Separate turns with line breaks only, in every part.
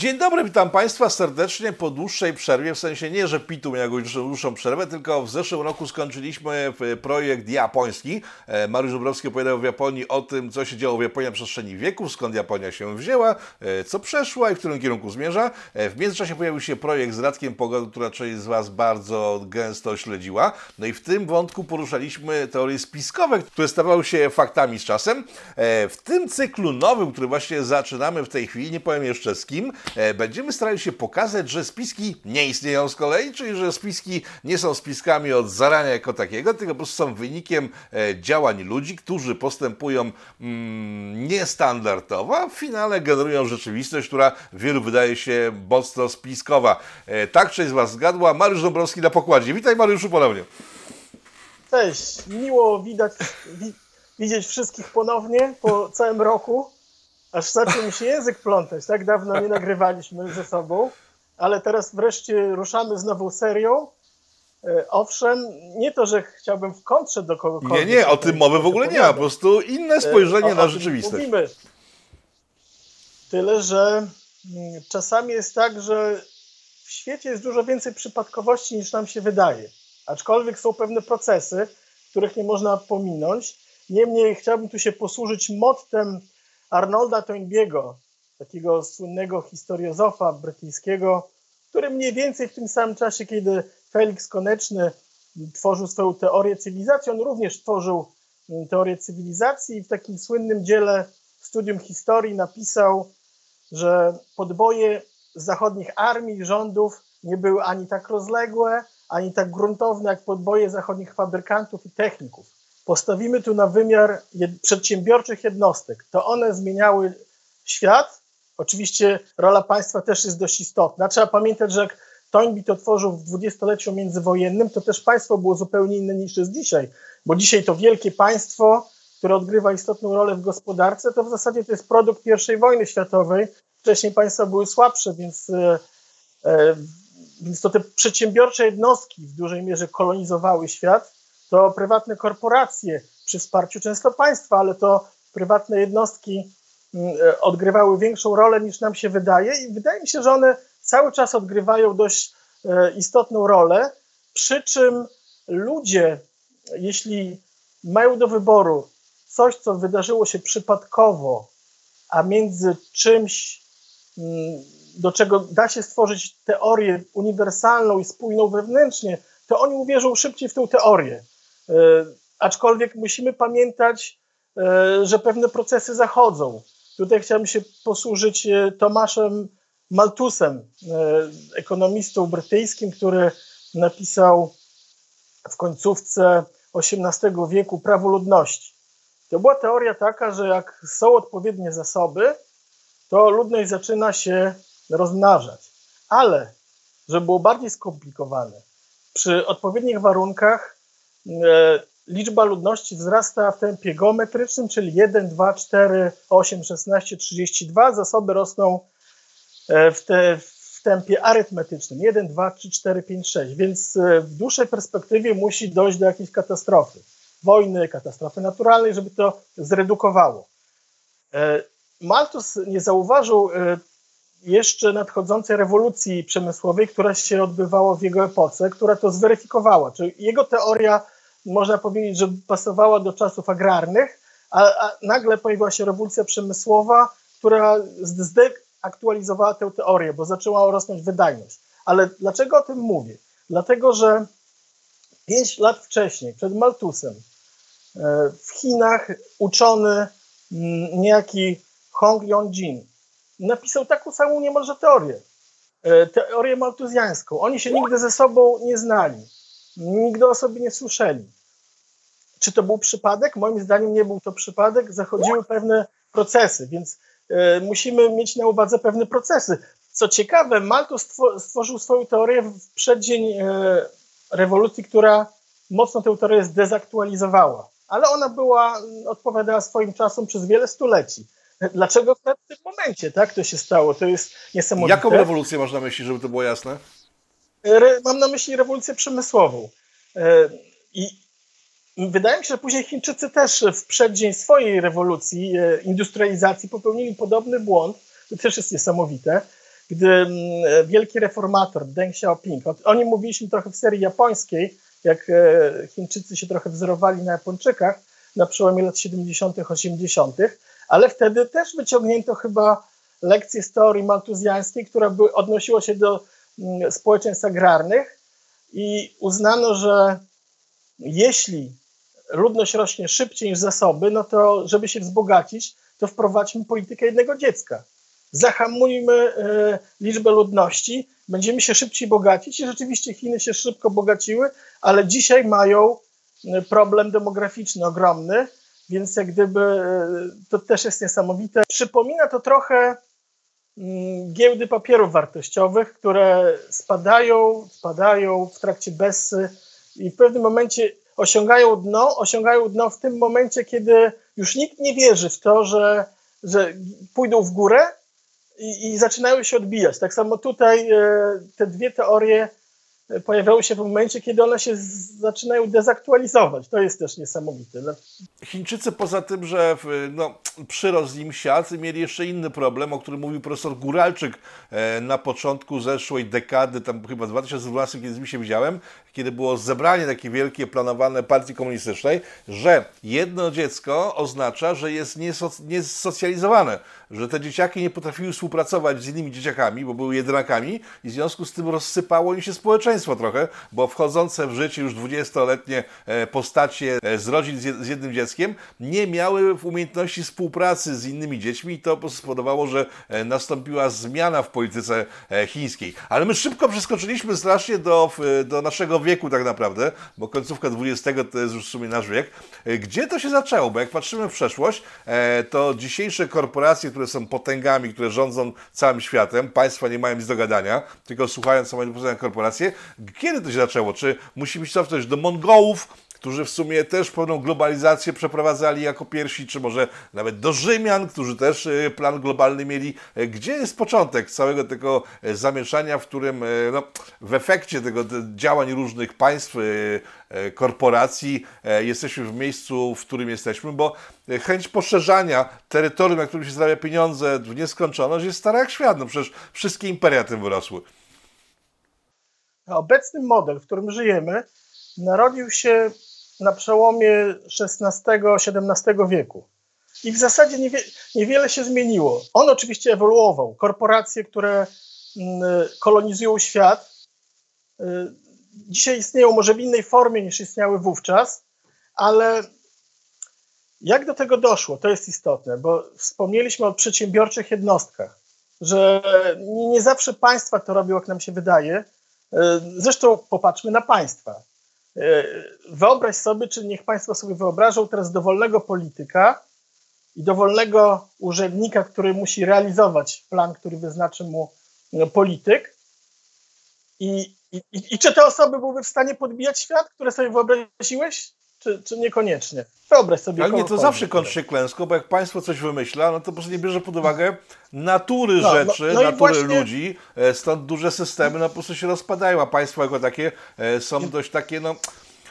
Dzień dobry, witam Państwa serdecznie po dłuższej przerwie, w sensie nie, że Pitu miał jakąś dłuższą przerwę, tylko w zeszłym roku skończyliśmy projekt japoński. E, Mariusz Dąbrowski opowiadał w Japonii o tym, co się działo w Japonii na przestrzeni wieków, skąd Japonia się wzięła, e, co przeszła i w którym kierunku zmierza. E, W międzyczasie pojawił się projekt z Radkiem Pogody, która część z Was bardzo gęsto śledziła. No i w tym wątku poruszaliśmy teorie spiskowe, które stawały się faktami z czasem. W tym cyklu nowym, który właśnie zaczynamy w tej chwili, nie powiem jeszcze z kim, E, będziemy starali się pokazać, że spiski nie istnieją z kolei, czyli że spiski nie są spiskami od zarania jako takiego, tylko po prostu są wynikiem e, działań ludzi, którzy postępują mm, niestandardowo, a w finale generują rzeczywistość, która wielu wydaje się mocno spiskowa. E, tak część z Was zgadła. Mariusz Dąbrowski na pokładzie. Witaj Mariuszu ponownie.
Cześć, miło widać, wi widzieć wszystkich ponownie po całym roku aż zaczął mi się język plątać. Tak dawno nie nagrywaliśmy ze sobą, ale teraz wreszcie ruszamy z nową serią. E, owszem, nie to, że chciałbym w kontrze do kogokolwiek.
Nie, nie, o tym mowy w ogóle nie ma. Po prostu inne spojrzenie
o,
na rzeczywistość.
Mówimy. Tyle, że mm, czasami jest tak, że w świecie jest dużo więcej przypadkowości niż nam się wydaje. Aczkolwiek są pewne procesy, których nie można pominąć. Niemniej chciałbym tu się posłużyć mottem Arnolda Toynbiego, takiego słynnego historiozofa brytyjskiego, który mniej więcej w tym samym czasie, kiedy Felix Koneczny tworzył swoją teorię cywilizacji, on również tworzył mm, teorię cywilizacji i w takim słynnym dziele Studium Historii napisał, że podboje zachodnich armii i rządów nie były ani tak rozległe, ani tak gruntowne jak podboje zachodnich fabrykantów i techników postawimy tu na wymiar przedsiębiorczych jednostek. To one zmieniały świat. Oczywiście rola państwa też jest dość istotna. Trzeba pamiętać, że jak Toynbee to tworzył w dwudziestoleciu międzywojennym, to też państwo było zupełnie inne niż jest dzisiaj, bo dzisiaj to wielkie państwo, które odgrywa istotną rolę w gospodarce, to w zasadzie to jest produkt I wojny światowej. Wcześniej państwa były słabsze, więc, e, e, więc to te przedsiębiorcze jednostki w dużej mierze kolonizowały świat to prywatne korporacje przy wsparciu często państwa, ale to prywatne jednostki mm, e, odgrywały większą rolę niż nam się wydaje i wydaje mi się, że one cały czas odgrywają dość e, istotną rolę, przy czym ludzie, jeśli mają do wyboru coś, co wydarzyło się przypadkowo, a między czymś, mm, do czego da się stworzyć teorię uniwersalną i spójną wewnętrznie, to oni uwierzą szybciej w tę teorię. E, aczkolwiek musimy pamiętać, e, że pewne procesy zachodzą. Tutaj chciałem się posłużyć e, Tomaszem Maltusem, ekonomistą brytyjskim, który napisał w końcówce XVIII wieku prawo ludności. To była teoria taka, że jak są odpowiednie zasoby, to ludność zaczyna się rozmnażać. Ale, żeby było bardziej skomplikowane, przy odpowiednich warunkach liczba ludności wzrasta w tempie geometrycznym, czyli 1, 2, 4, 8, 16, 32. Zasoby rosną e, w, te, w tempie arytmetycznym 1, 2, 3, 4, 5, 6. Więc e, w dłuższej perspektywie musi dojść do jakiejś katastrofy. Wojny, katastrofy naturalnej, żeby to zredukowało. Malthus nie zauważył jeszcze nadchodzącej rewolucji przemysłowej, która się odbywała w jego epoce, która to zweryfikowała. Czyli jego teoria, można powiedzieć, że pasowała do czasów agrarnych, a, a nagle pojawiła się rewolucja przemysłowa, która zdektualizowała tę teorię, bo zaczęła rosnąć wydajność. Ale dlaczego o tym mówię? Dlatego, że pięć lat wcześniej, przed Maltusem, e, w Chinach uczony niejaki Hong Yongjin napisał taką samą niemalże teorię. E, teorię maltuzjańską. Oni się nigdy ze sobą nie znali. Nigdy o sobie nie słyszeli. Czy to był przypadek? Moim zdaniem nie był to przypadek. Zachodziły pewne procesy, więc e, musimy mieć na uwadze pewne procesy. Co ciekawe, Malthus stworzył swoją teorię w przeddzień e, rewolucji, która mocno tę teorię zdezaktualizowała. Ale ona była, odpowiadała swoim czasom przez wiele stuleci. Dlaczego w tym momencie tak to się stało? To jest niesamowite.
Jaką rewolucję masz na myśli, żeby to było jasne?
Mam na myśli rewolucję przemysłową. E, I wydaje mi się, że później Chińczycy też w przeddzień swojej rewolucji, e, industrializacji popełnili podobny błąd. To też jest niesamowite. gdy mm, wielki reformator Deng Xiaoping, o nim mówiliśmy trochę w serii japońskiej, jak e, Chińczycy się trochę wzorowali na Japończykach na przełomie lat 70., 80., ale wtedy też wyciągnięto chyba lekcję z teorii maltuzjańskiej, która by odnosiła się do mm, społeczeństw agrarnych i uznano, że jeśli ludność rośnie szybciej niż zasoby, no to żeby się wzbogacić, to wprowadźmy politykę jednego dziecka. Zahamujmy e, liczbę ludności, będziemy się szybciej bogacić i rzeczywiście Chiny się szybko bogaciły, ale dzisiaj mają e, problem demograficzny ogromny, więc jak gdyby e, to też jest niesamowite. Przypomina to trochę mm, giełdy papierów wartościowych, które spadają, spadają w trakcie Bessy i w pewnym momencie osiągają dno, osiągają dno w tym momencie, kiedy już nikt nie wierzy w to, że, że pójdą w górę i, i zaczynają się odbijać. Tak samo tutaj e, te dwie teorie pojawiały się w momencie, kiedy one się zaczynają dezaktualizować. To jest też niesamowite. No.
Chińczycy poza tym, że no, przyrost im siat, mieli jeszcze inny problem, o którym mówił profesor Guralczyk e, na początku zeszłej dekady, tam chyba w 2012, kiedy z mi się widziałem, kiedy było zebranie takie wielkie planowane partii komunistycznej, że jedno dziecko oznacza, że jest niesocjalizowane, że te dzieciaki nie potrafiły współpracować z innymi dzieciakami, bo były jedynakami i w związku z tym rozsypało im się społeczeństwo trochę, bo wchodzące w życie już 20-letnie e, postacie e, z rodzin z jednym dzieckiem nie miały umiejętności współpracy z innymi dziećmi i to spowodowało, że e, nastąpiła zmiana w polityce chińskiej. Ale my szybko przeskoczyliśmy strasznie do, do naszego wieku tak naprawdę, bo końcówka XX to jest już w sumie nasz wiek. Gdzie to się zaczęło? Bo jak patrzymy w przeszłość, to dzisiejsze korporacje, które są potęgami, które rządzą całym światem, państwa nie mają nic do gadania, tylko słuchają samej korporacje. Kiedy to się zaczęło? Czy musimy się cofnąć do Mongołów, którzy w sumie też pewną globalizację przeprowadzali jako pierwsi, czy może nawet do Rzymian, którzy też e, plan globalny mieli. E, gdzie jest początek całego tego e, zamieszania, w którym no, w efekcie tego działań różnych państw, korporacji jesteśmy w miejscu, w którym jesteśmy, bo chęć poszerzania terytorium, na którym się zarabia pieniądze w nieskończoność jest stara jak świat. No przecież wszystkie imperia tym wyrosły.
Obecny model, w którym żyjemy, narodził się na przełomie XVI-XVII wieku. I w zasadzie niewie, niewiele się zmieniło. On oczywiście ewoluował. Korporacje, które mm, kolonizują świat, y, dzisiaj istnieją może w innej formie niż istniały wówczas, ale jak do tego doszło, to jest istotne, bo wspomnieliśmy o przedsiębiorczych jednostkach, że nie zawsze państwa to robią, jak nam się wydaje. Y, zresztą popatrzmy na państwa. E, wyobraź sobie, czy niech Państwo sobie wyobrażą teraz dowolnego polityka i dowolnego urzędnika, który musi realizować plan, który wyznaczy mu no, polityk. I, i, i czy te osoby byłyby w stanie podbijać świat, które sobie wyobraziłeś? Czy, czy niekoniecznie? Wyobraź sobie.
Ale nie, to zawsze kończy się klęską, bo jak państwo coś wymyśla, no to po prostu nie bierze pod uwagę natury no, no rzeczy, no, no natury właśnie... ludzi, e, stąd duże systemy no po prostu się rozpadają, a państwo jako takie e, są dość takie, no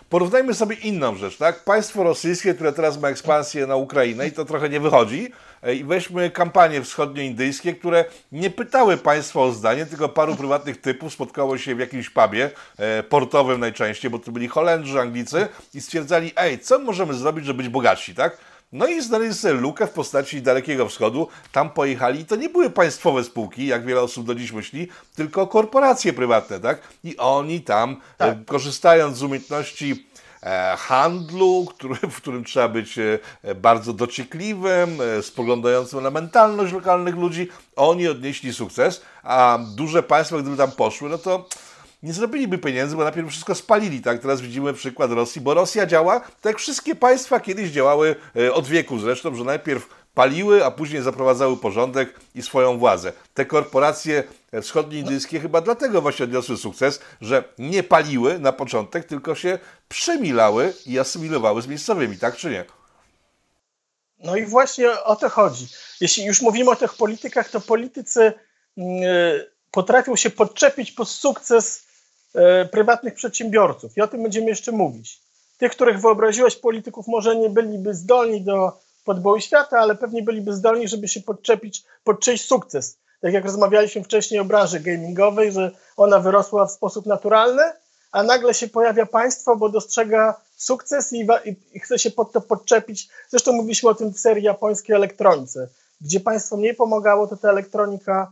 Porównajmy sobie inną rzecz, tak? Państwo rosyjskie, które teraz ma ekspansję na Ukrainę i to trochę nie wychodzi, i weźmy kampanie wschodnioindyjskie, które nie pytały państwa o zdanie, tylko paru prywatnych typów spotkało się w jakimś pubie, e, portowym najczęściej, bo to byli Holendrzy, Anglicy i stwierdzali, ej, co możemy zrobić, żeby być bogatsi, tak? No i znaleźli sobie lukę w postaci Dalekiego Wschodu. Tam pojechali i to nie były państwowe spółki, jak wiele osób do dziś myśli, tylko korporacje prywatne, tak? I oni tam, tak. E, korzystając z umiejętności e, handlu, który, w którym trzeba być e, bardzo dociekliwym, spoglądającym na mentalność lokalnych ludzi, oni odnieśli sukces, a duże państwa, gdyby tam poszły, no to nie zrobiliby pieniędzy, bo najpierw wszystko spalili, tak? Teraz widzimy przykład Rosji, bo Rosja działa tak jak wszystkie państwa kiedyś działały e, od wieku zresztą, że najpierw paliły, a później zaprowadzały porządek i swoją władzę. Te korporacje wschodnioindyjskie chyba dlatego właśnie odniosły sukces, że nie paliły na początek, tylko się przemilały i asymilowały z miejscowymi, tak czy nie?
No i właśnie o to chodzi. Jeśli już mówimy o tych politykach, to politycy yy, potrafią się podczepić pod sukces E, prywatnych przedsiębiorców. I o tym będziemy jeszcze mówić. Tych, których wyobraziłeś polityków, może nie byliby zdolni do podboju świata, ale pewnie byliby zdolni, żeby się podczepić pod czyjś sukces. Tak jak rozmawialiśmy wcześniej o branży gamingowej, że ona wyrosła w sposób naturalny, a nagle się pojawia państwo, bo dostrzega sukces i, i, chce się pod to podczepić. Zresztą mówiliśmy o tym w serii japońskiej elektronice. Gdzie państwo mniej pomagało, to ta elektronika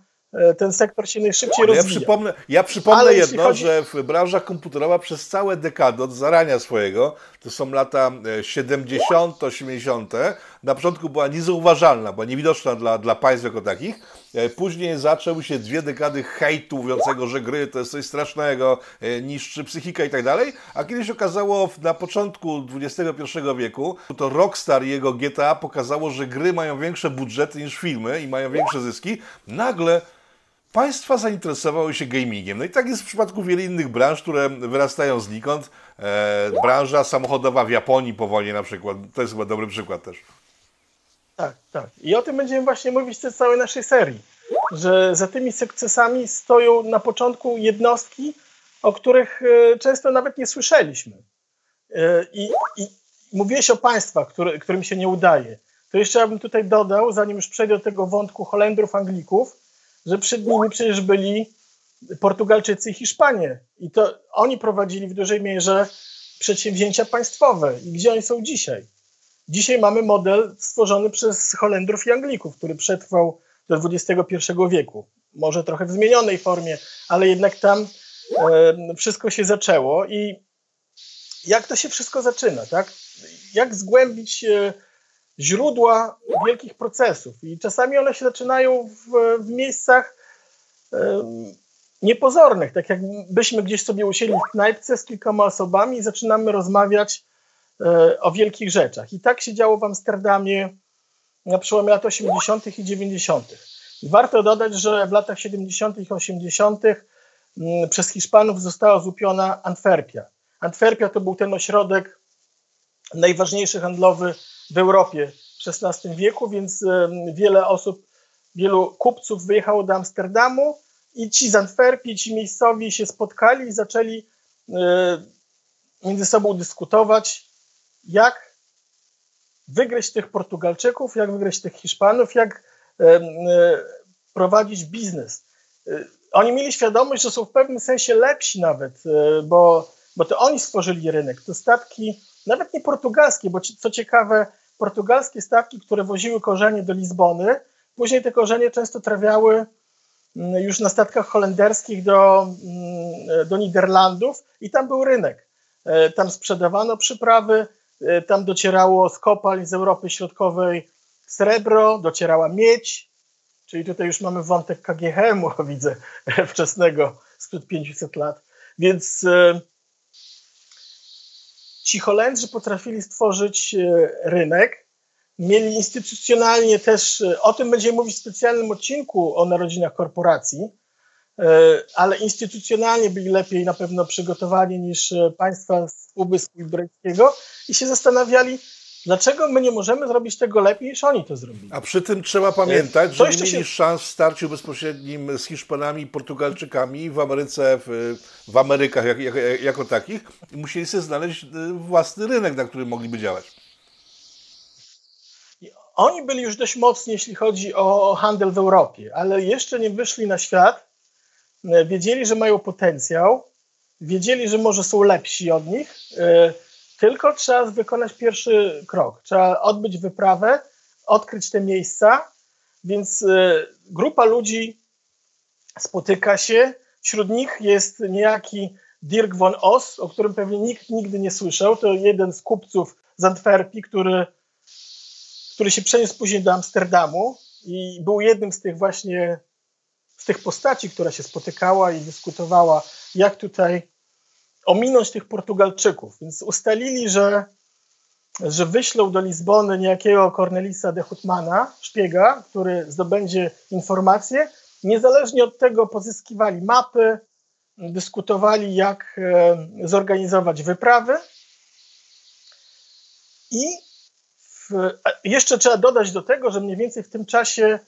ten sektor się najszybciej
ja
rozwija.
Przypomnę, ja przypomnę jedno, chodzi... że w branża komputerowa przez całe dekady, od zarania swojego, to są lata 70., e, 80., na początku była niezauważalna, była niewidoczna dla, dla państw jako takich. E, później zaczęły się dwie dekady hejtu mówiącego, że gry to jest coś strasznego, niszczy psychika i tak dalej, a kiedyś okazało na początku XXI wieku, to Rockstar i jego GTA pokazało, że gry mają większe budżety niż filmy i mają większe zyski. Nagle państwa zainteresowały się gamingiem. No i tak jest w przypadku wielu innych branż, które wyrastają znikąd. E, branża samochodowa w Japonii po wojnie na przykład. To jest chyba dobry przykład też.
Tak, tak. I o tym będziemy właśnie mówić w całej naszej serii. Że za tymi sukcesami stoją na początku jednostki, o których e, często nawet nie słyszeliśmy. E, I, i mówiłeś o państwach, który, którym się nie udaje. To jeszcze ja bym tutaj dodał, zanim już przejdę do tego wątku Holendrów, Anglików, że przed nimi przecież byli Portugalczycy i Hiszpanie. I to oni prowadzili w dużej mierze przedsięwzięcia państwowe. I gdzie oni są dzisiaj? Dzisiaj mamy model stworzony przez Holendrów i Anglików, który przetrwał do XXI wieku. Może trochę w zmienionej formie, ale jednak tam e, wszystko się zaczęło. I jak to się wszystko zaczyna, tak? Jak zgłębić e, źródła wielkich procesów. I czasami one się zaczynają w, w miejscach niepozornych, tak jakbyśmy gdzieś sobie usiedli w knajpce z kilkoma osobami i zaczynamy rozmawiać e, o wielkich rzeczach. I tak się działo w Amsterdamie na przełomie lat 80. i 90. I warto dodać, że w latach 70. i 80. Mm, przez Hiszpanów została zupiona Antwerpia. Antwerpia to był ten ośrodek najważniejszy handlowy w Europie w XVI wieku, więc wiele osób, wielu kupców wyjechało do Amsterdamu i ci z Antwerpii, ci miejscowi się spotkali i zaczęli e, między sobą dyskutować, jak wygryźć tych Portugalczyków, jak wygryźć tych Hiszpanów, jak e, prowadzić biznes. E, oni mieli świadomość, że są w pewnym sensie lepsi nawet, bo, bo to oni stworzyli rynek. To statki, nawet nie portugalskie, bo co ciekawe, portugalskie statki, które woziły korzenie do Lizbony, później te korzenie często trafiały mm, już na statkach holenderskich do, mm, do Niderlandów i tam był rynek. E, tam sprzedawano przyprawy, e, tam docierało z kopalń z Europy Środkowej srebro, docierała miedź, czyli tutaj już mamy wątek KGHM-u, widzę, wczesnego, sprzed 500 lat. Więc e, ci Holendrzy potrafili stworzyć e, rynek, mieli instytucjonalnie też, e, o tym będziemy mówić w specjalnym odcinku o narodzinach korporacji, e, ale instytucjonalnie byli lepiej na pewno przygotowani niż państwa z Ubysku Iberyjskiego i się zastanawiali, Dlaczego my nie możemy zrobić tego lepiej niż oni to zrobili?
A przy tym trzeba pamiętać, że nie mieli się... szans w starciu bezpośrednim z Hiszpanami i Portugalczykami w Ameryce, w, w Amerykach jak, jak, jako takich. Musieli sobie znaleźć y, własny rynek, na którym mogliby działać.
Oni byli już dość mocni, jeśli chodzi o handel w Europie, ale jeszcze nie wyszli na świat. Wiedzieli, że mają potencjał, wiedzieli, że może są lepsi od nich y, tylko trzeba wykonać pierwszy krok. Trzeba odbyć wyprawę, odkryć te miejsca, więc y, grupa ludzi spotyka się. Wśród nich jest niejaki Dirk von Oss, o którym pewnie nikt nigdy nie słyszał. To jeden z kupców z Antwerpii, który, który się przeniósł później do Amsterdamu i był jednym z tych właśnie z tych postaci, która się spotykała i dyskutowała, jak tutaj ominąć tych Portugalczyków. Więc ustalili, że, że wyślą do Lizbony niejakiego Cornelisa de Hutmana, szpiega, który zdobędzie informacje. Niezależnie od tego pozyskiwali mapy, dyskutowali, jak e, zorganizować wyprawy. I w, jeszcze trzeba dodać do tego, że mniej więcej w tym czasie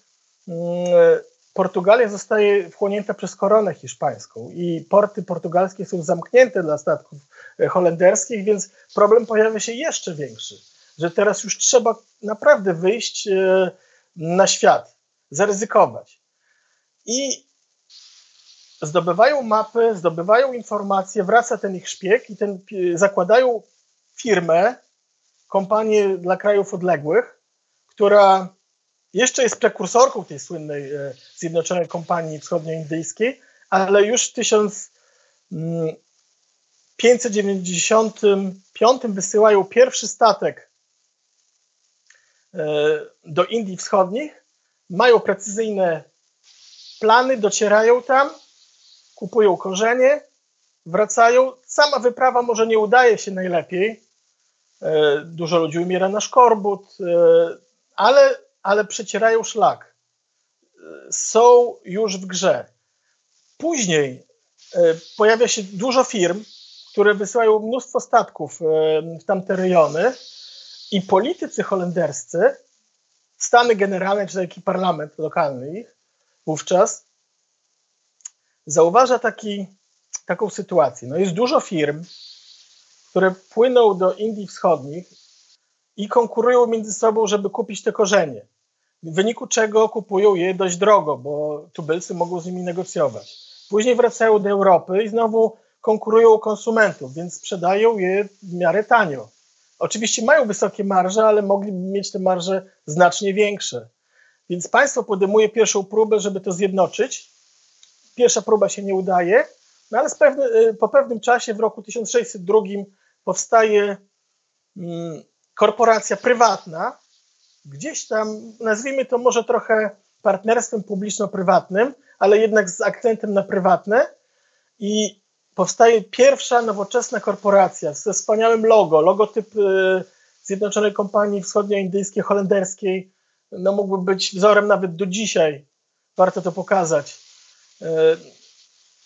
mm, Portugalia zostaje wchłonięta przez koronę hiszpańską i porty portugalskie są zamknięte dla statków e, holenderskich, więc problem pojawia się jeszcze większy, że teraz już trzeba naprawdę wyjść e, na świat, zaryzykować. i zdobywają mapy, zdobywają informacje, wraca ten ich szpieg i ten, zakładają firmę, kompanię dla krajów odległych, która jeszcze jest prekursorką tej słynnej e, Zjednoczonej Kompanii Wschodnioindyjskiej, ale już w 1595 mm, wysyłają pierwszy statek e, do Indii Wschodnich, mają precyzyjne plany, docierają tam, kupują korzenie, wracają. Sama wyprawa może nie udaje się najlepiej. E, dużo ludzi umiera na szkorbut, ale ale przecierają szlak. Są już w grze. Później e, pojawia się dużo firm, które wysyłają mnóstwo statków e, w tamte rejony i politycy holenderscy, Stany Generalne, czy taki parlament lokalny ich wówczas, zauważa taki, taką sytuację. No jest dużo firm, które płyną do Indii Wschodnich i konkurują między sobą, żeby kupić te korzenie. W wyniku czego kupują je dość drogo, bo tubylcy mogą z nimi negocjować. Później wracają do Europy i znowu konkurują o konsumentów, więc sprzedają je w miarę tanio. Oczywiście mają wysokie marże, ale mogliby mieć te marże znacznie większe. Więc państwo podejmuje pierwszą próbę, żeby to zjednoczyć. Pierwsza próba się nie udaje, no ale y, po pewnym czasie, w roku 1602, powstaje mm, korporacja prywatna, gdzieś tam, nazwijmy to może trochę partnerstwem publiczno-prywatnym, ale jednak z akcentem na prywatne. I powstaje pierwsza nowoczesna korporacja ze wspaniałym logo, logotyp y, Zjednoczonej Kompanii Wschodnioindyjskiej, holenderskiej, no mógłby być wzorem nawet do dzisiaj, warto to pokazać. Y,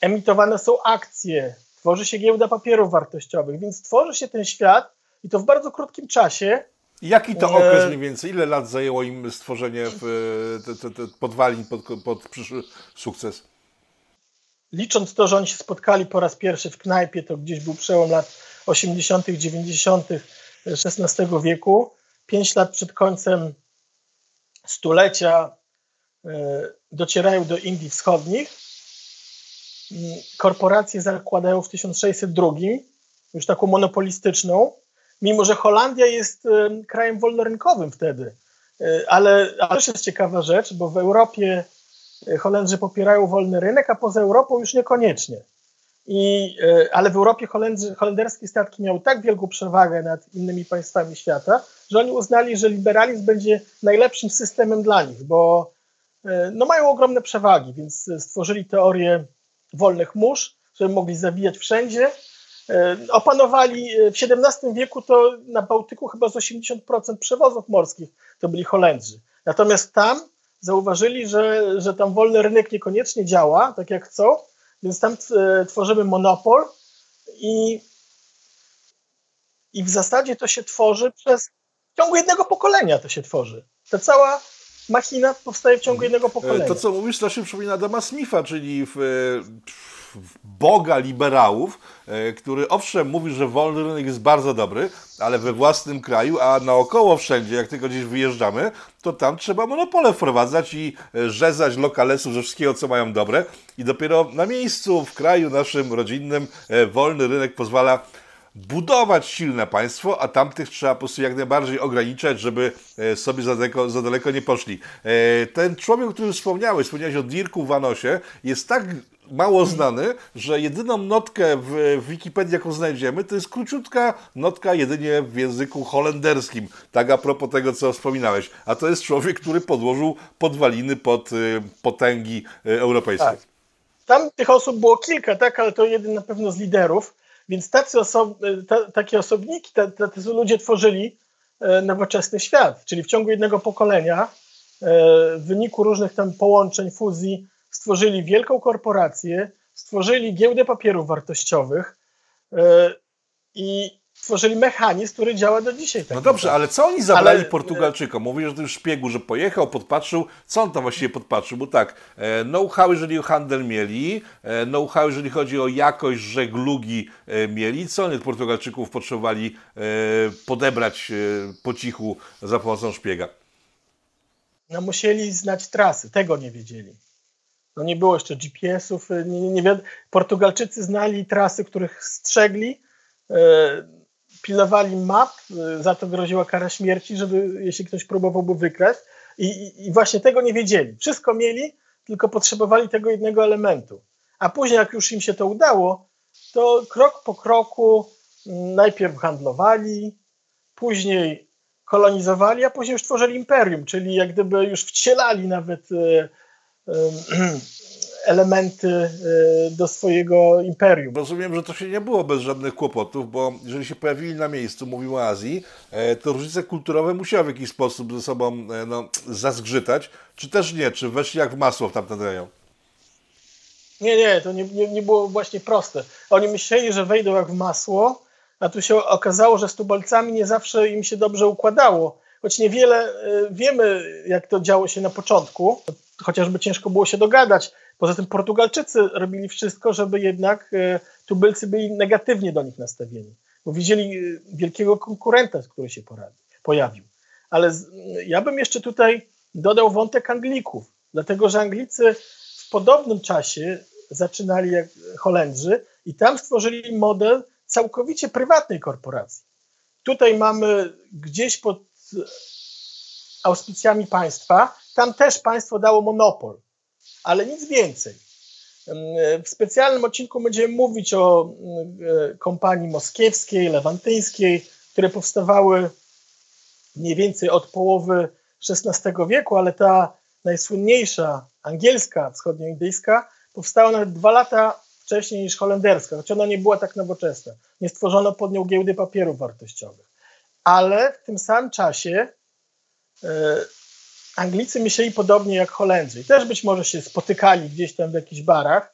emitowane są akcje, tworzy się giełda papierów wartościowych, więc tworzy się ten świat i to w bardzo krótkim czasie,
Jaki to okres mniej więcej? Ile lat zajęło im stworzenie w, te, te, te podwalin pod, pod przyszły sukces?
Licząc to, że oni się spotkali po raz pierwszy w knajpie, to gdzieś był przełom lat 80., 90. XVI wieku. Pięć lat przed końcem stulecia e, docierają do Indii Wschodnich. Mm, korporacje zakładają w 1602, już taką monopolistyczną, mimo że Holandia jest krajem wolnorynkowym wtedy. E, ale, ale też jest ciekawa rzecz, bo w Europie e, Holendrzy popierają wolny rynek, a poza Europą już niekoniecznie. I, e, ale w Europie Holendrzy, holenderskie statki miały tak wielką przewagę nad innymi państwami świata, że oni uznali, że liberalizm będzie najlepszym systemem dla nich, bo no, mają ogromne przewagi, więc stworzyli teorię wolnych mórz, żeby mogli zawijać wszędzie, E, opanowali e, w XVII wieku to na Bałtyku chyba z 80% przewozów morskich to byli Holendrzy. Natomiast tam zauważyli, że, że tam wolny rynek niekoniecznie działa tak jak chcą, więc tam e, tworzymy monopol i, i w zasadzie to się tworzy przez w ciągu jednego pokolenia to się tworzy. Ta cała machina powstaje w ciągu jednego pokolenia.
To, co mówisz, to się przypomina Adama Smitha, czyli w, boga liberałów, e, który owszem mówi, że wolny rynek jest bardzo dobry, ale we własnym kraju, a naokoło wszędzie, jak tylko gdzieś wyjeżdżamy, to tam trzeba monopole wprowadzać i e, rzezać lokalesów ze wszystkiego, co mają dobre. I dopiero na miejscu, w kraju naszym rodzinnym, e, wolny rynek pozwala budować silne państwo, a tamtych trzeba po prostu jak najbardziej ograniczać, żeby sobie za daleko, za daleko nie poszli. Ten człowiek, o którym wspomniałeś, wspomniałeś o Dirku Vanosie, jest tak mało znany, że jedyną notkę w, Wikipedii, jaką znajdziemy, to jest króciutka notka jedynie w języku holenderskim. Tak a propos tego, co wspominałeś. A to jest człowiek, który podłożył podwaliny pod y, potęgi y, europejskie. Tak.
Tam tych osób było kilka, tak, ale to jeden na pewno z liderów. Więc tacy oso ta, takie osobniki, tacy ludzie tworzyli nowoczesny świat. Czyli w ciągu jednego pokolenia, w wyniku różnych tam połączeń, fuzji, stworzyli wielką korporację, stworzyli giełdę papierów wartościowych e, i stworzyli mechanizm, który działa do dzisiaj.
Tak no dobrze, ale co oni zabrali ale... Portugalczykom? Mówi, że ten szpiegu, że pojechał, podpatrzył. Co on tam właściwie podpatrzył? Bo tak, e, know-how, jeżeli o handel mieli, e, know-how, jeżeli chodzi o jakość żeglugi mieli. Co oni od Portugalczyków potrzebowali podebrać po cichu za pomocą szpiega?
No musieli znać trasy, tego nie wiedzieli. No nie było jeszcze GPS-ów, y, nie, nie, nie Portugalczycy znali trasy, których strzegli, e, pilnowali map, y, za to groziła kara śmierci, żeby jeśli ktoś próbowałby wykraść. I, i, I właśnie tego nie wiedzieli. Wszystko mieli, tylko potrzebowali tego jednego elementu. A później, jak już im się to udało, to krok po kroku mm, najpierw handlowali, później kolonizowali, a później już tworzyli imperium, czyli jak gdyby już wcielali nawet elementy e, do swojego imperium.
Rozumiem, że to się nie było bez żadnych kłopotów, bo jeżeli się pojawili na miejscu, mówimy o Azji, to różnice kulturowe musiały w jakiś sposób ze sobą no, zazgrzytać, czy też nie, czy weszli jak w masło w tamten rejon?
Nie, nie, to nie, nie, nie było właśnie proste. Oni myśleli, że wejdą jak w masło, a tu się okazało, że z tubalcami nie zawsze im się dobrze układało. Choć niewiele y, wiemy, jak to działo się na początku, chociażby ciężko było się dogadać. Poza tym Portugalczycy robili wszystko, żeby jednak y, tubylcy byli negatywnie do nich nastawieni, bo widzieli y, wielkiego konkurenta, który się pojawił. Ale ja bym jeszcze tutaj dodał wątek Anglików, dlatego że Anglicy w podobnym czasie zaczynali jak Holendrzy i tam stworzyli model całkowicie prywatnej korporacji. Tutaj mamy gdzieś pod auspicjami państwa, tam też państwo dało monopol, ale nic więcej. W specjalnym odcinku będziemy mówić o e, kompanii moskiewskiej, lewantyńskiej, które powstawały mniej więcej od połowy XVI wieku, ale ta najsłynniejsza, angielska, wschodnioindyjska, powstała nawet dwa lata wcześniej niż holenderska, choć ona nie była tak nowoczesna. Nie stworzono pod nią giełdy papierów wartościowych. Ale w tym samym czasie e, Anglicy myśleli podobnie jak Holendrzy. Też być może się spotykali gdzieś tam w jakichś barach.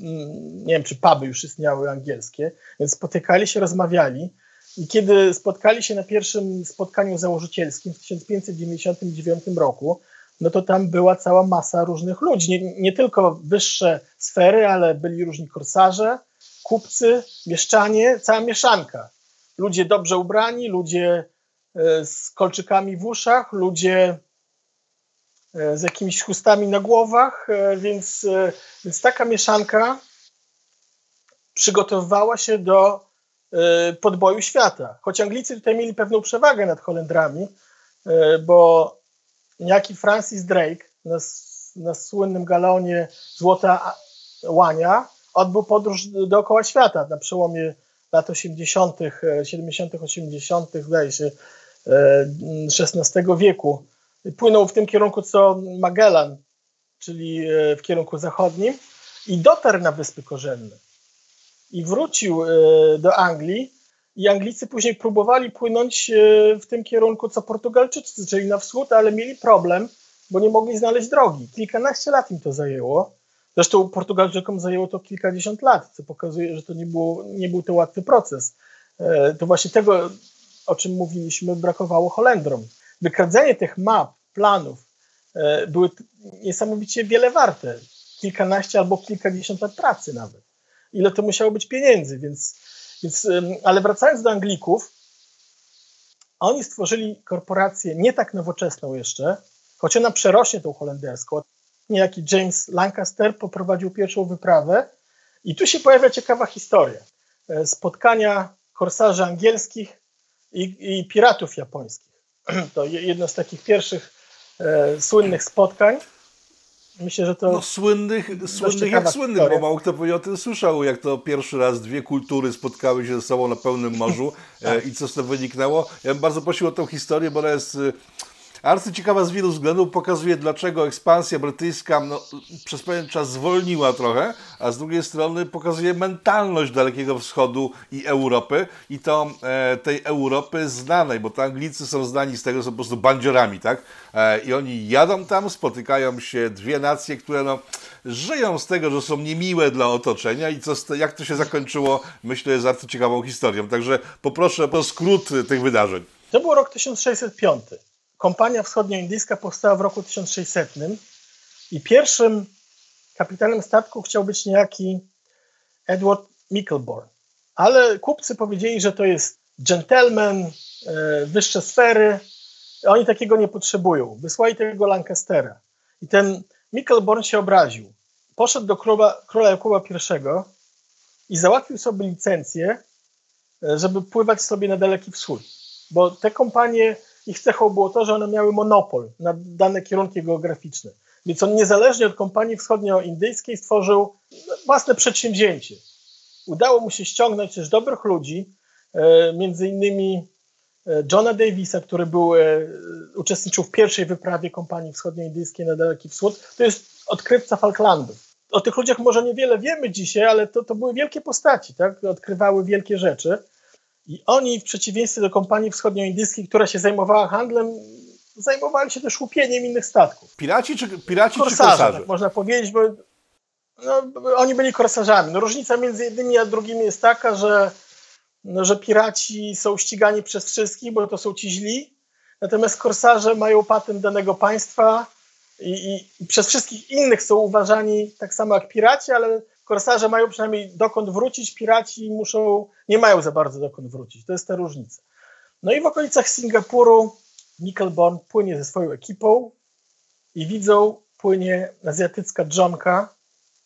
Mm, nie wiem, czy puby już istniały angielskie, więc spotykali się, rozmawiali. I kiedy spotkali się na pierwszym spotkaniu założycielskim w 1599 roku, no to tam była cała masa różnych ludzi. Nie, nie tylko wyższe sfery, ale byli różni korsarze, kupcy, mieszczanie, cała mieszanka. Ludzie dobrze ubrani, ludzie e, z kolczykami w uszach, ludzie z jakimiś chustami na głowach, e, więc, więc taka mieszanka przygotowywała się do podboju świata. Choć Anglicy tutaj mieli pewną przewagę nad Holendrami, bo niejaki Francis Drake na, na słynnym galonie Złota Łania odbył podróż dookoła świata na przełomie lat 80., 70., 80., zdaje się, XVI e, wieku. Płynął w tym kierunku co Magellan, czyli e, w kierunku zachodnim i dotarł na Wyspy Korzenne. I wrócił e, do Anglii i Anglicy później próbowali płynąć e, w tym kierunku co Portugalczycy, czyli na wschód, ale mieli problem, bo nie mogli znaleźć drogi. Kilkanaście lat im to zajęło. Zresztą Portugalczykom zajęło to kilkadziesiąt lat, co pokazuje, że to nie, było, nie był to łatwy proces. To właśnie tego, o czym mówiliśmy, brakowało Holendrom. Wykradzenie tych map, planów e, były niesamowicie wiele warte. Kilkanaście albo kilkadziesiąt lat pracy nawet. Ile to musiało być pieniędzy, więc więc, ale wracając do Anglików, oni stworzyli korporację nie tak nowoczesną jeszcze, choć ona przerośnie tą holenderską. Niejaki James Lancaster poprowadził pierwszą wyprawę i tu się pojawia ciekawa historia. E, spotkania korsarzy angielskich i, i piratów japońskich. To jedno z takich pierwszych e, słynnych spotkań. Myślę, że to.
No, słynnych, słynnych jak słynnych, historia. bo mało kto pewnie o tym słyszał, jak to pierwszy raz dwie kultury spotkały się ze sobą na pełnym morzu e, tak. i co z tego wyniknęło. Ja bym bardzo prosił o tę historię, bo ona jest Arcyciekawa z wielu względów pokazuje, dlaczego ekspansja brytyjska no, przez pewien czas zwolniła trochę, a z drugiej strony pokazuje mentalność Dalekiego Wschodu i Europy i to e, tej Europy znanej, bo to Anglicy są znani z tego, że są po prostu bandziorami, tak? E, I oni jadą tam, spotykają się dwie nacje, które no, żyją z tego, że są niemiłe dla otoczenia i co, jak to się zakończyło, myślę, jest bardzo ciekawą historią. Także poproszę o skrót tych wydarzeń.
To był rok 1605. Kompania wschodnioindyjska powstała w roku 1600 i pierwszym kapitanem statku chciał być niejaki Edward Mickelborn. Ale kupcy powiedzieli, że to jest gentleman, e, wyższe sfery. Oni takiego nie potrzebują. Wysłali tego Lancastera. I ten Mickelborn się obraził. poszedł do króla, króla Jakuba I i załatwił sobie licencję, e, żeby pływać sobie na Daleki Wschód. Bo te kompanie, ich cechą było to, że one miały monopol na dane kierunki geograficzne. Więc on niezależnie od kompanii wschodnioindyjskiej stworzył własne przedsięwzięcie. Udało mu się ściągnąć też dobrych ludzi, e, między innymi e, Johna Davisa, który był, e, uczestniczył w pierwszej wyprawie kompanii wschodnioindyjskiej na Daleki Wschód. To jest odkrywca Falklandów. O tych ludziach może niewiele wiemy dzisiaj, ale to, to były wielkie postaci, tak? odkrywały wielkie rzeczy. I oni, w przeciwieństwie do kompanii wschodnioindyjskiej, która się zajmowała handlem, zajmowali się też łupieniem innych statków.
Piraci czy, piraci
korsarze,
czy korsarze?
Tak można powiedzieć, bo no, oni byli korsarzami. No, różnica między jednymi a drugimi jest taka, że, no, że piraci są ścigani przez wszystkich, bo to są ci źli, natomiast korsarze mają patent danego państwa i, i, i przez wszystkich innych są uważani tak samo jak piraci, ale korsarze mają przynajmniej dokąd wrócić, piraci muszą, nie mają za bardzo dokąd wrócić. To jest ta różnica. No i w okolicach Singapuru Nickelborn płynie ze swoją ekipą i widzą, płynie azjatycka dżonka,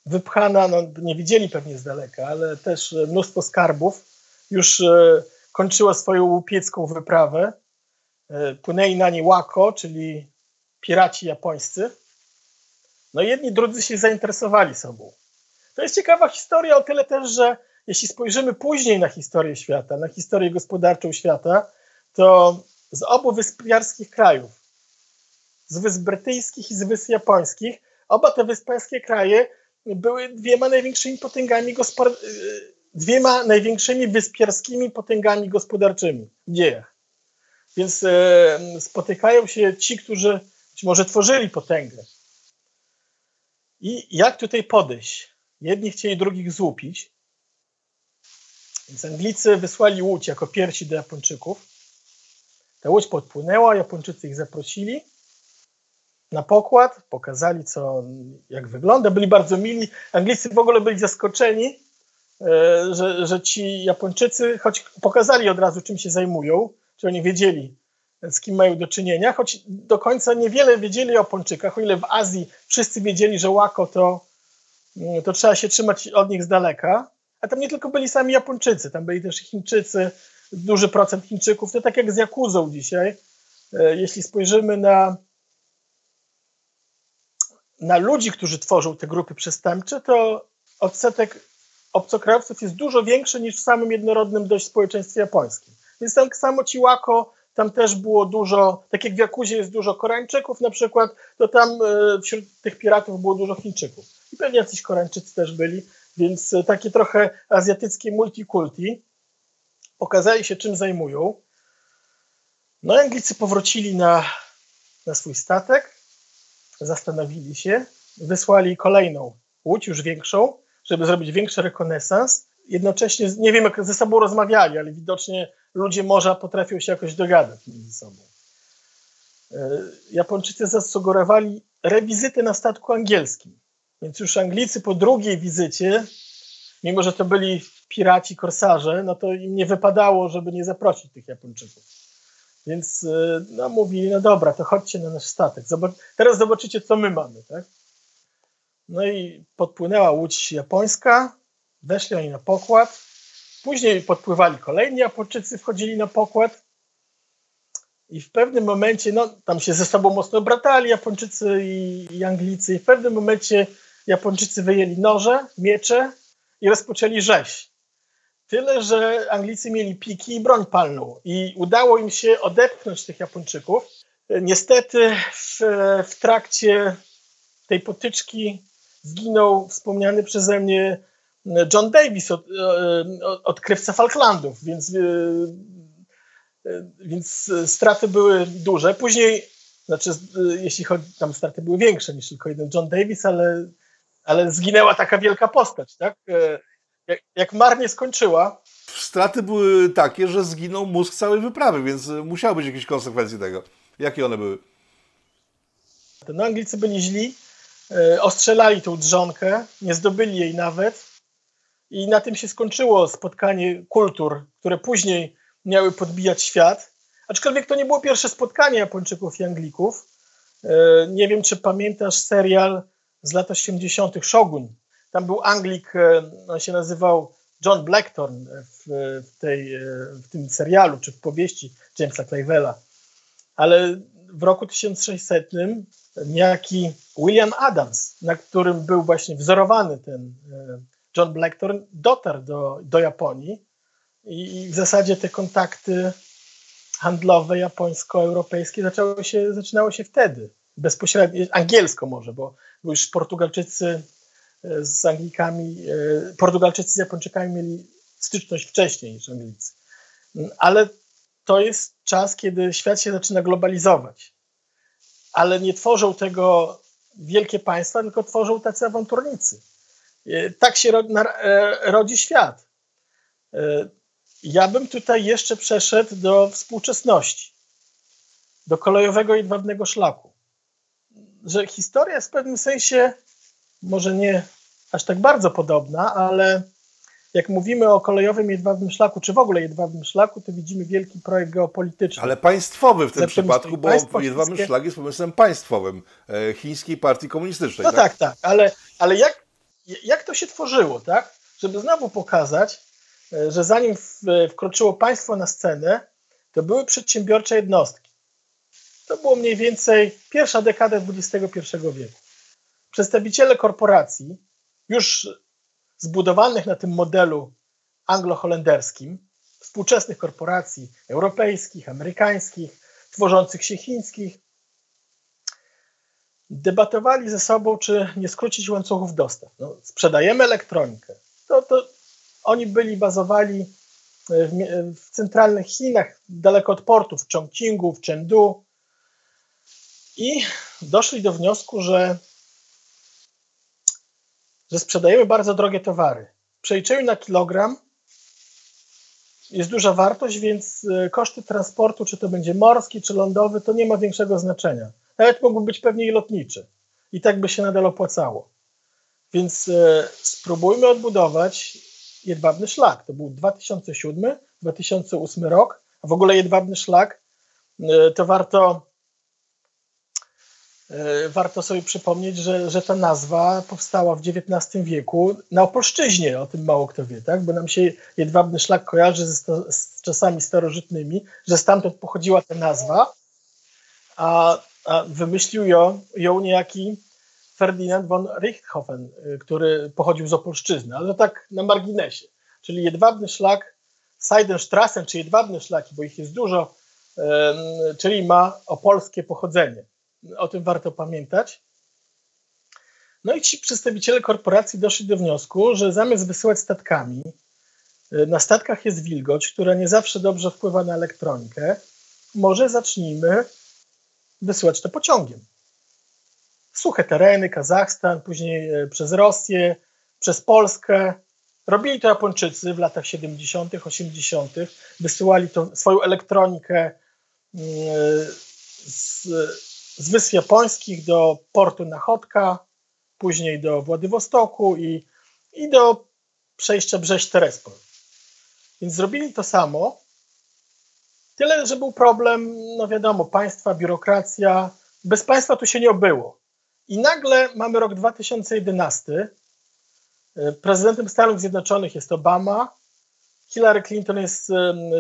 wypchana, no nie widzieli pewnie z daleka, ale też mnóstwo skarbów. Już e, kończyła swoją łupiecką wyprawę. E, płynęli na nie Wako, czyli piraci japońscy. No jedni drudzy się zainteresowali sobą. To jest ciekawa historia o tyle też, że jeśli spojrzymy później na historię świata, na historię gospodarczą świata, to z obu wyspiarskich krajów, z Wysp Brytyjskich i z Wysp Japońskich, oba te wyspiarskie kraje były dwiema największymi potęgami y, dwiema największymi wyspiarskimi potęgami gospodarczymi w dziejach. Więc e, spotykają się ci, którzy być może tworzyli potęgę. I jak tutaj podejść? Jedni chcieli drugich złupić. Więc Anglicy wysłali łódź jako pierwsi do Japończyków. Ta łódź podpłynęła, Japończycy ich zaprosili na pokład, pokazali co, jak wygląda, byli bardzo mili. Anglicy w ogóle byli zaskoczeni, e, że, że ci Japończycy, choć pokazali od razu czym się zajmują, czy oni wiedzieli z kim mają do czynienia, choć do końca niewiele wiedzieli o Japończykach, o ile w Azji wszyscy wiedzieli, że łako to, to trzeba się trzymać od nich z daleka, a tam nie tylko byli sami Japończycy, tam byli też Chińczycy, duży procent Chińczyków, to tak jak z Jakuzą dzisiaj. E, jeśli spojrzymy na, na ludzi, którzy tworzą te grupy przestępcze, to odsetek obcokrajowców jest dużo większy niż w samym jednorodnym dość społeczeństwie japońskim. Więc tam samo Ciłako, tam też było dużo, tak jak w Jakuzie jest dużo Koreańczyków na przykład, to tam e, wśród tych piratów było dużo Chińczyków. Pewnie jacyś Koreańczycy też byli, więc e, takie trochę azjatyckie multikulti pokazali się, czym zajmują. No, Anglicy powrócili na, na swój statek, zastanowili się, wysłali kolejną łódź, już większą, żeby zrobić większy rekonesans. Jednocześnie, nie wiem jak ze sobą rozmawiali, ale widocznie ludzie morza potrafią się jakoś dogadać między sobą. E, Japończycy zasugerowali rewizytę na statku angielskim. Więc już Anglicy po drugiej wizycie, mimo że to byli piraci, korsarze, no to im nie wypadało, żeby nie zaprosić tych Japończyków. Więc y, no, mówili, no dobra, to chodźcie na nasz statek. Teraz zobaczycie, co my mamy. Tak? No i podpłynęła łódź japońska, weszli oni na pokład. Później podpływali kolejni Japończycy, wchodzili na pokład. I w pewnym momencie, no tam się ze sobą mocno bratali Japończycy i, i Anglicy. I w pewnym momencie Japończycy wyjęli noże, miecze i rozpoczęli rzeź. Tyle, że Anglicy mieli piki i broń palną i udało im się odepchnąć tych Japończyków. Niestety w, w trakcie tej potyczki zginął wspomniany przeze mnie John Davis, od, odkrywca Falklandów, więc, więc straty były duże. Później, znaczy, jeśli chodzi, tam straty były większe niż tylko jeden John Davis, ale, ale zginęła taka wielka postać, tak? jak, jak marnie skończyła.
Straty były takie, że zginął mózg całej wyprawy, więc musiały być jakieś konsekwencje tego. Jakie one były?
No, Anglicy byli źli, e, ostrzelali tą drzonkę, nie zdobyli jej nawet. I na tym się skończyło spotkanie kultur, które później miały podbijać świat. Aczkolwiek to nie było pierwsze spotkanie Japończyków i Anglików. E, nie wiem, czy pamiętasz serial z lat 80., Shogun. Tam był Anglik, on się nazywał John Blackthorne w, w, tej, w tym serialu czy w powieści Jamesa Clivela. Ale w roku 1600 niejaki William Adams, na którym był właśnie wzorowany ten John Blackthorne, dotarł do, do Japonii i w zasadzie te kontakty handlowe japońsko-europejskie zaczęły się, zaczynały się wtedy. Bezpośrednio, angielsko może, bo, bo już Portugalczycy e, z Anglikami, e, Portugalczycy z Japończykami mieli styczność wcześniej niż Anglicy. Ale to jest czas, kiedy świat się zaczyna globalizować. Ale nie tworzą tego wielkie państwa, tylko tworzą tacy awanturnicy. E, tak się rodzi świat. Ja bym tutaj jeszcze przeszedł do współczesności, do kolejowego jedwabnego szlaku. Że historia jest w pewnym sensie może nie aż tak bardzo podobna, ale jak mówimy o kolejowym jedwabnym szlaku, czy w ogóle jedwabnym szlaku, to widzimy wielki projekt geopolityczny.
Ale państwowy w tym przypadku, bo jedwabny chińskie... szlak jest pomysłem państwowym e, chińskiej partii komunistycznej.
No tak, tak, tak ale, ale jak, jak to się tworzyło, tak? Żeby znowu pokazać, E, że zanim wkroczyło państwo na scenę, to były przedsiębiorcze jednostki. To było mniej więcej pierwsza dekada XXI wieku. Przedstawiciele korporacji, już zbudowanych na tym modelu anglo-holenderskim, współczesnych korporacji europejskich, amerykańskich, tworzących się chińskich, debatowali ze sobą, czy nie skrócić łańcuchów dostaw. No, sprzedajemy elektronikę. To, to oni byli bazowali w, w centralnych Chinach, daleko od portów, w Chongqingu, w Chengdu i doszli do wniosku, że, że sprzedajemy bardzo drogie towary. W na kilogram jest duża wartość, więc e, koszty transportu, czy to będzie morski, czy lądowy, to nie ma większego znaczenia. Nawet mógłby być pewnie i lotniczy. I tak by się nadal opłacało. Więc e, spróbujmy odbudować Jedwabny Szlak. To był 2007-2008 rok, a w ogóle Jedwabny Szlak e, to warto warto sobie przypomnieć, że, że ta nazwa powstała w XIX wieku na Opolszczyźnie, o tym mało kto wie, tak? bo nam się Jedwabny Szlak kojarzy z, z czasami starożytnymi, że stamtąd pochodziła ta nazwa, a, a wymyślił ją, ją niejaki Ferdinand von Richthofen, y, który pochodził z Opolszczyzny, ale tak na marginesie. Czyli jedwabny szlak Seidenstrassen, czy jedwabne szlaki, bo ich jest dużo, czyli ma opolskie pochodzenie. O tym warto pamiętać. No i ci przedstawiciele korporacji doszli do wniosku, że zamiast wysyłać statkami, y, na statkach jest wilgoć, która nie zawsze dobrze wpływa na elektronikę, może zacznijmy wysyłać to pociągiem suche tereny, Kazachstan, później e, przez Rosję, przez Polskę. Robili to Japończycy w latach 70., 80., wysyłali to, swoją elektronikę mm, z, z wysp japońskich do portu Nachodka, później do Władywostoku i, i do przejścia Brześć-Terespol. Więc zrobili to samo. Tyle, że był problem, no wiadomo, państwa, biurokracja. Bez państwa tu się nie obyło. I nagle mamy rok 2011. E, prezydentem Stanów Zjednoczonych jest Obama. Hillary Clinton jest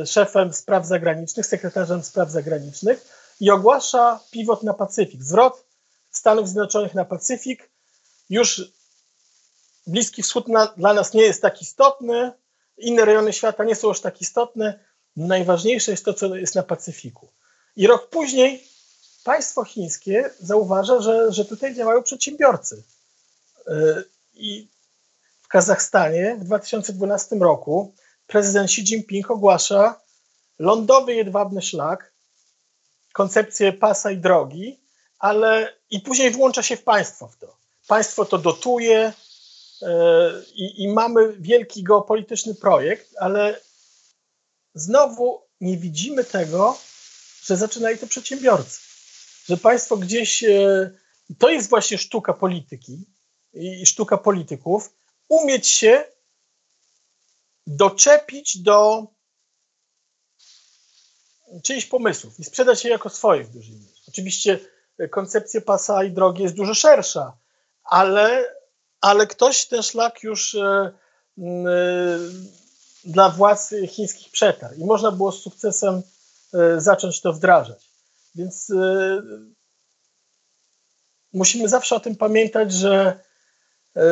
szefem spraw zagranicznych, sekretarzem spraw zagranicznych i ogłasza pivot na Pacyfik. Zwrot Stanów Zjednoczonych na Pacyfik. Już Bliski Wschód na, dla nas nie jest tak istotny, inne rejony świata nie są już tak istotne. Najważniejsze jest to, co jest na Pacyfiku. I rok później państwo chińskie zauważa, że, że tutaj działają przedsiębiorcy. E, I w Kazachstanie w 2012 roku prezydent Xi Jinping ogłasza lądowy jedwabny szlak, koncepcję pasa i drogi, ale i później włącza się w państwo w to. Państwo to dotuje e, i, mamy wielki geopolityczny projekt, ale znowu nie widzimy tego, że zaczynali to przedsiębiorcy że państwo gdzieś, e, to jest właśnie sztuka polityki i sztuka polityków, umieć się doczepić do czyichś pomysłów i sprzedać je jako swoje w dużej mierze. Oczywiście koncepcja pasa i drogi jest dużo szersza, ale, ale ktoś ten szlak już e, dla władz chińskich przetarł i można było z sukcesem zacząć to wdrażać. Więc musimy zawsze o tym pamiętać, że,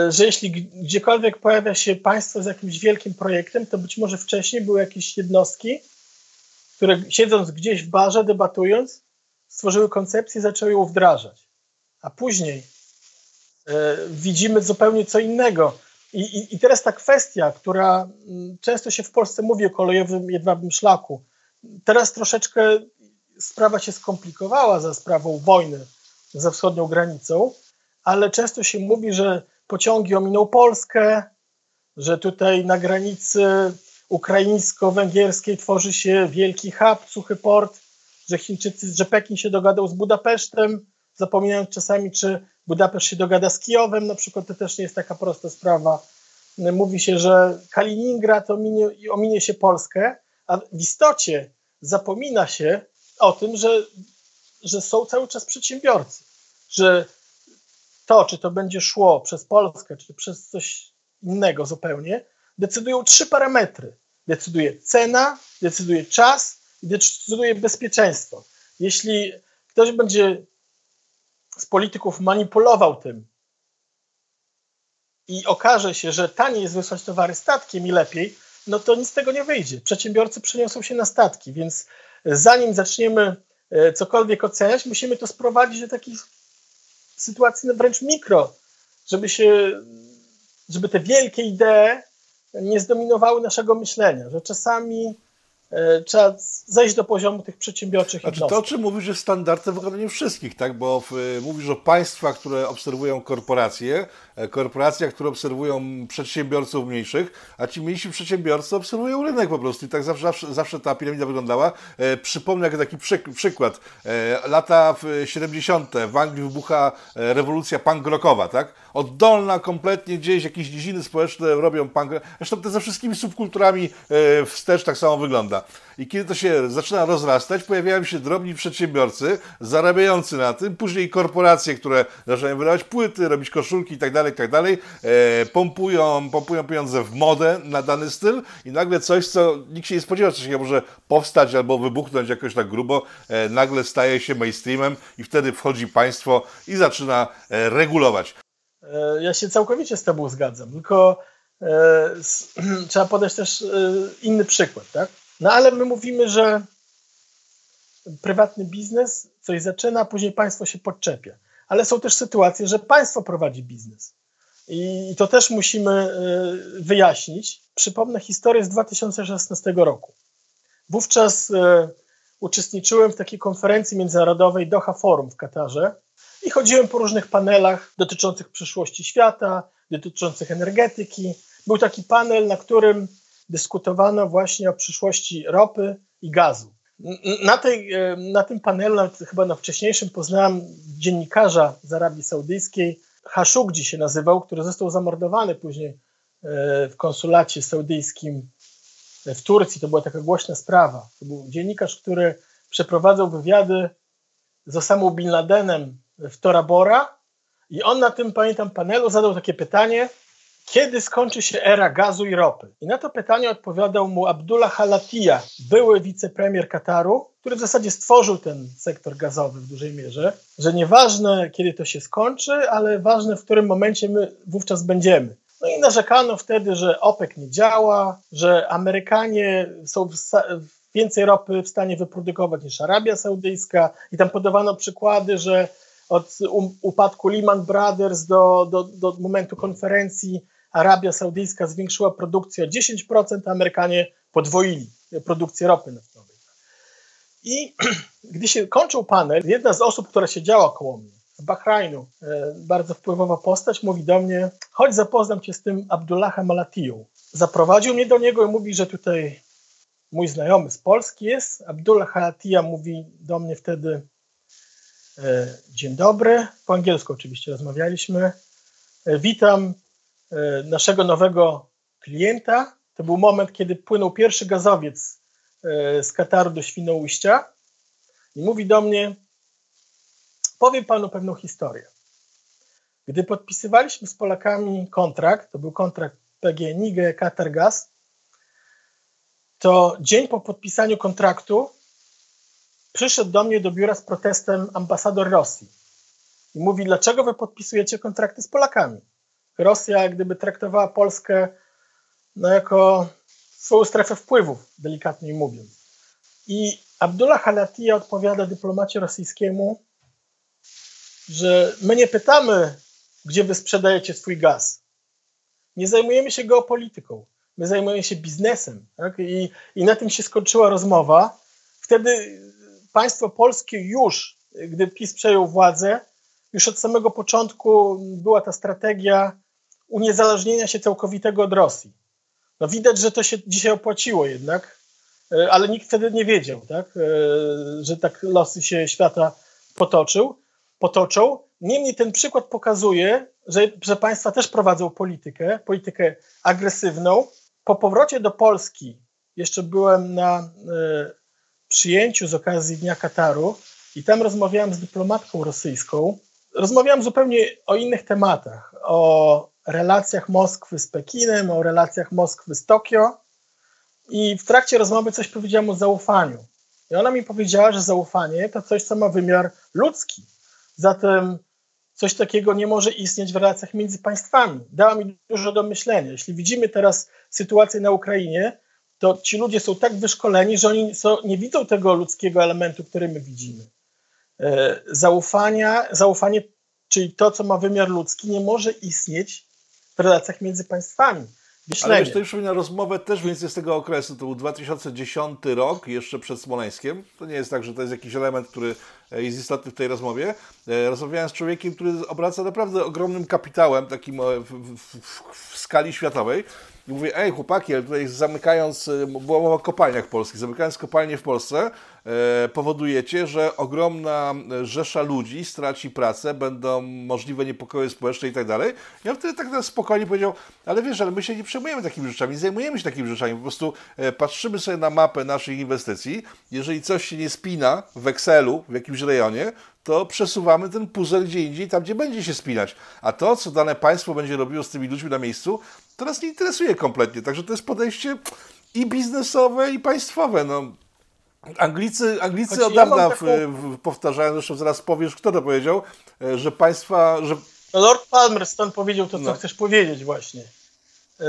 że jeśli gdziekolwiek pojawia się państwo z jakimś wielkim projektem, to być może wcześniej były jakieś jednostki, które siedząc gdzieś w barze, debatując, stworzyły koncepcję i zaczęły ją wdrażać. A później e, widzimy zupełnie co innego. I, i, I, teraz ta kwestia, która mm, często się w Polsce mówi o kolejowym jedwabnym szlaku, teraz troszeczkę sprawa się skomplikowała za sprawą wojny za wschodnią granicą, ale często się mówi, że pociągi ominą Polskę, że tutaj na granicy ukraińsko-węgierskiej tworzy się wielki hub, suchy port, że Chińczycy, że Pekin się dogadał z Budapesztem, zapominając czasami, czy Budapeszt się dogada z Kijowem, na przykład to też nie jest taka prosta sprawa. Mówi się, że Kaliningrad ominie, ominie się Polskę, a w istocie zapomina się o tym, że, że są cały czas przedsiębiorcy, że to, czy to będzie szło przez Polskę, czy przez coś innego zupełnie, decydują trzy parametry. Decyduje cena, decyduje czas i decyduje bezpieczeństwo. Jeśli ktoś będzie z polityków manipulował tym i okaże się, że taniej jest wysłać towary statkiem i lepiej, no to nic z tego nie wyjdzie. Przedsiębiorcy przeniosą się na statki, więc zanim zaczniemy e, cokolwiek oceniać, musimy to sprowadzić do takich sytuacji wręcz mikro, żeby się, żeby te wielkie idee nie zdominowały naszego myślenia, że czasami trzeba zejść do poziomu tych przedsiębiorczych
znaczy, To, o czym mówisz, jest standardem w wykonaniu wszystkich, tak? Bo w, mówisz o państwach, które obserwują korporacje, e, korporacjach, które obserwują przedsiębiorców mniejszych, a ci mniejsi przedsiębiorcy obserwują rynek po prostu. I tak zawsze, zawsze, zawsze ta piramida wyglądała. E, przypomnę jak taki przy, przykład. E, lata 70. w Anglii wybucha e, rewolucja punk rockowa, tak? Oddolna kompletnie gdzieś, jakieś dziedziny społeczne robią punk Zresztą to ze wszystkimi subkulturami e, wstecz tak samo wygląda. I kiedy to się zaczyna rozrastać, pojawiają się drobni przedsiębiorcy zarabiający na tym, później korporacje, które zaczynają wydawać płyty, robić koszulki itd., tak itd., tak e, pompują, pompują pieniądze w modę na dany styl i nagle coś, co nikt się nie spodziewał, co się może powstać albo wybuchnąć jakoś tak grubo, e, nagle staje się mainstreamem i wtedy wchodzi państwo i zaczyna e, regulować.
E, ja się całkowicie z Tobą zgadzam, tylko e, trzeba podać też e, inny przykład, tak? No ale my mówimy, że prywatny biznes coś zaczyna, później państwo się podczepia. Ale są też sytuacje, że państwo prowadzi biznes. I to też musimy e, wyjaśnić. Przypomnę historię z 2016 roku. Wówczas e, uczestniczyłem w takiej konferencji międzynarodowej Doha Forum w Katarze i chodziłem po różnych panelach dotyczących przyszłości świata, dotyczących energetyki. Był taki panel, na którym dyskutowano właśnie o przyszłości ropy i gazu. Na, tej, e, na tym panelu, chyba na wcześniejszym, poznałem dziennikarza z Arabii Saudyjskiej, Hashugji się nazywał, który został zamordowany później e, w konsulacie saudyjskim w Turcji. To była taka głośna sprawa. To był dziennikarz, który przeprowadzał wywiady z Osamą Bin Ladenem w Tora Bora i on na tym, pamiętam, panelu zadał takie pytanie, kiedy skończy się era gazu i ropy? I na to pytanie odpowiadał mu Abdullah Halatia, były wicepremier Kataru, który w zasadzie stworzył ten sektor gazowy w dużej mierze, że nieważne kiedy to się skończy, ale ważne w którym momencie my wówczas będziemy. No i narzekano wtedy, że OPEC nie działa, że Amerykanie są więcej ropy w stanie wyprodukować niż Arabia Saudyjska i tam podawano przykłady, że od upadku Lehman Brothers do, do, do momentu konferencji Arabia Saudyjska zwiększyła produkcję o 10%, a Amerykanie podwoili produkcję ropy naftowej. I gdy się kończył panel, jedna z osób, która siedziała koło mnie, z Bahrajnu, e, bardzo wpływowa postać, mówi do mnie, chodź zapoznam cię z tym Abdullahem Malatiją. Zaprowadził mnie do niego i mówi, że tutaj mój znajomy z Polski jest. Abdullah Halatija mówi do mnie wtedy e, dzień dobry, po angielsku oczywiście rozmawialiśmy. E, witam naszego nowego klienta. To był moment, kiedy płynął pierwszy gazowiec e, z Kataru do Świnoujścia i mówi do mnie, powiem panu pewną historię. Gdy podpisywaliśmy z Polakami kontrakt, to był kontrakt PGNiG, Qatar Gaz, to dzień po podpisaniu kontraktu przyszedł do mnie do biura z protestem ambasador Rosji i mówi, dlaczego wy podpisujecie kontrakty z Polakami? Rosja gdyby traktowała Polskę no, jako swoją strefę wpływów, delikatnie mówiąc. I Abdullah Halatia odpowiada dyplomacie rosyjskiemu, że my nie pytamy, gdzie wy sprzedajecie swój gaz. Nie zajmujemy się geopolityką. My zajmujemy się biznesem. Tak? I, I na tym się skończyła rozmowa. Wtedy państwo polskie już, gdy PiS przejął władzę, już od samego początku była ta strategia uniezależnienia się całkowitego od Rosji. No widać, że to się dzisiaj opłaciło jednak, e, ale nikt wtedy nie wiedział, tak? E, że tak losy się świata potoczył, potoczą. Niemniej ten przykład pokazuje, że, że państwa też prowadzą politykę, politykę agresywną. Po powrocie do Polski, jeszcze byłem na y, przyjęciu z okazji Dnia Kataru i tam rozmawiałem z dyplomatką rosyjską. Rozmawiałem zupełnie o innych tematach, o relacjach Moskwy z Pekinem, o relacjach Moskwy z Tokio. I w trakcie rozmowy coś powiedziałam o zaufaniu. I ona mi powiedziała, że zaufanie to coś, co ma wymiar ludzki. Zatem coś takiego nie może istnieć w relacjach między państwami. Dała mi dużo do myślenia. Jeśli widzimy teraz sytuację na Ukrainie, to ci ludzie są tak wyszkoleni, że oni nie widzą tego ludzkiego elementu, który my widzimy. E, zaufania, zaufanie, czyli to, co ma wymiar ludzki, nie może istnieć w relacjach między państwami.
Myślenie. Ale wiesz, to już przypomina rozmowę też więcej z tego okresu, to był 2010 rok, jeszcze przed Smoleńskiem. To nie jest tak, że to jest jakiś element, który e, jest istotny w tej rozmowie. E, rozmawiałem z człowiekiem, który obraca naprawdę ogromnym kapitałem, takim w, w, w, w skali światowej. I mówię, ej chłopaki, ale tutaj zamykając, była mowa o kopalniach polskich, zamykając kopalnie w Polsce, e, powodujecie, że ogromna rzesza ludzi straci pracę, będą możliwe niepokoje społeczne i tak dalej. Ja wtedy tak spokojnie powiedział, ale wiesz, ale my się nie przejmujemy takimi rzeczami, nie zajmujemy się takimi rzeczami, po prostu e, patrzymy sobie na mapę naszych inwestycji, jeżeli coś się nie spina w Excelu w jakimś rejonie, to przesuwamy ten puzzle gdzie indziej, tam gdzie będzie się spinać. A to, co dane państwo będzie robiło z tymi ludźmi na miejscu, to nas nie interesuje kompletnie. Także to jest podejście i biznesowe, i państwowe. No, Anglicy, Anglicy od dawna ja taką... powtarzają, zresztą zaraz powiesz, kto to powiedział, e, że państwa... Że...
No, Lord Palmerston powiedział to, co no. chcesz powiedzieć właśnie. Yy,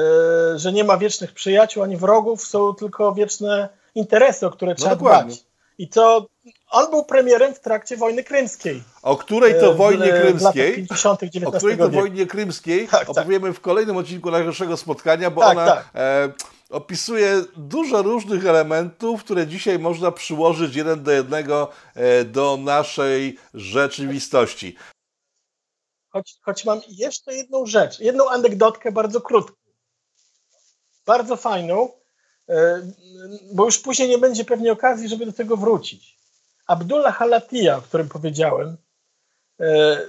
że nie ma wiecznych przyjaciół ani wrogów, są tylko wieczne interesy, o które no trzeba dokładnie. dbać. I to on był premierem w trakcie wojny krymskiej.
O której to e, wojnie krymskiej? 50, o której to wojnie krymskiej tak, tak, opowiemy w kolejnym odcinku naszego spotkania, bo tak, ona tak. e, opisuje dużo różnych elementów, które dzisiaj można przyłożyć jeden do jednego e, do naszej rzeczywistości.
Choć, choć mam jeszcze jedną rzecz, jedną anegdotkę bardzo krótką. Bardzo fajną E, bo już później nie będzie pewnie okazji, żeby do tego wrócić. Abdullah Halatia, o którym powiedziałem, e,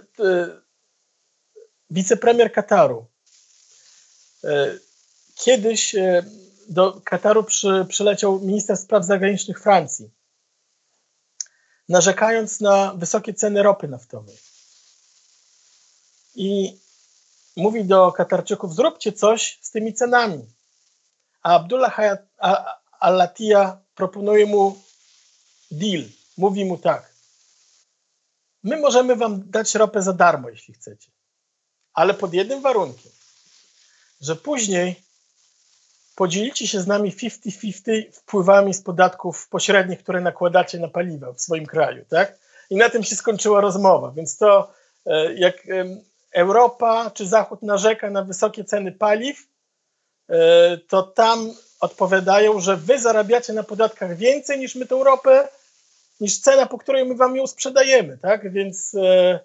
wicepremier Kataru, kiedyś do Kataru przy, przyleciał minister spraw zagranicznych Francji, narzekając na wysokie ceny ropy naftowej. I mówi do Katarczyków: zróbcie coś z tymi cenami. A Abdullah Al-Latia proponuje mu deal. Mówi mu tak. My możemy wam dać ropę za darmo, jeśli chcecie. Ale pod jednym warunkiem, że później podzielicie się z nami 50-50 wpływami z podatków pośrednich, które nakładacie na paliwa w swoim kraju, tak? I na tym się skończyła rozmowa. Więc to e, jak Europa czy Zachód narzeka na wysokie ceny paliw, E, to tam odpowiadają, że wy zarabiacie na podatkach więcej niż my tą ropę, niż cena, po której my wam ją sprzedajemy, tak? Więc, e,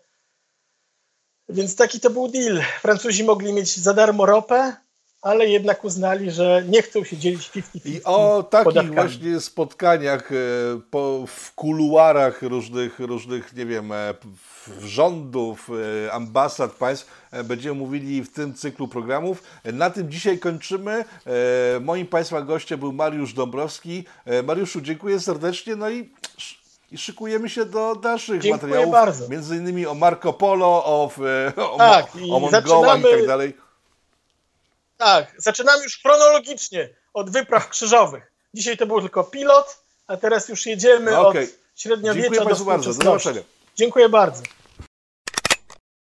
więc taki to był deal. Francuzi mogli mieć za darmo ropę, ale jednak uznali, że nie chcą się dzielić 50-50
I o takich podatkami. właśnie spotkaniach e, po, w kuluarach różnych, różnych, nie wiem, rządów, ambasad państw będziemy mówili w tym cyklu programów. Na tym dzisiaj kończymy. Moim Państwa gościem był Mariusz Dąbrowski. Mariuszu, dziękuję serdecznie. No i i szykujemy się do dalszych
Dziękuję
materiałów,
bardzo.
między innymi o Marco Polo, o, e, o,
Tak,
o
i
Mongołach i tak dalej.
Tak, zaczynamy już chronologicznie od wypraw krzyżowych. Dzisiaj to był tylko pilot, a teraz już jedziemy
Okej.
od średniowiecza
Dziękuję
do
bardzo. Do.
Dziękuję bardzo.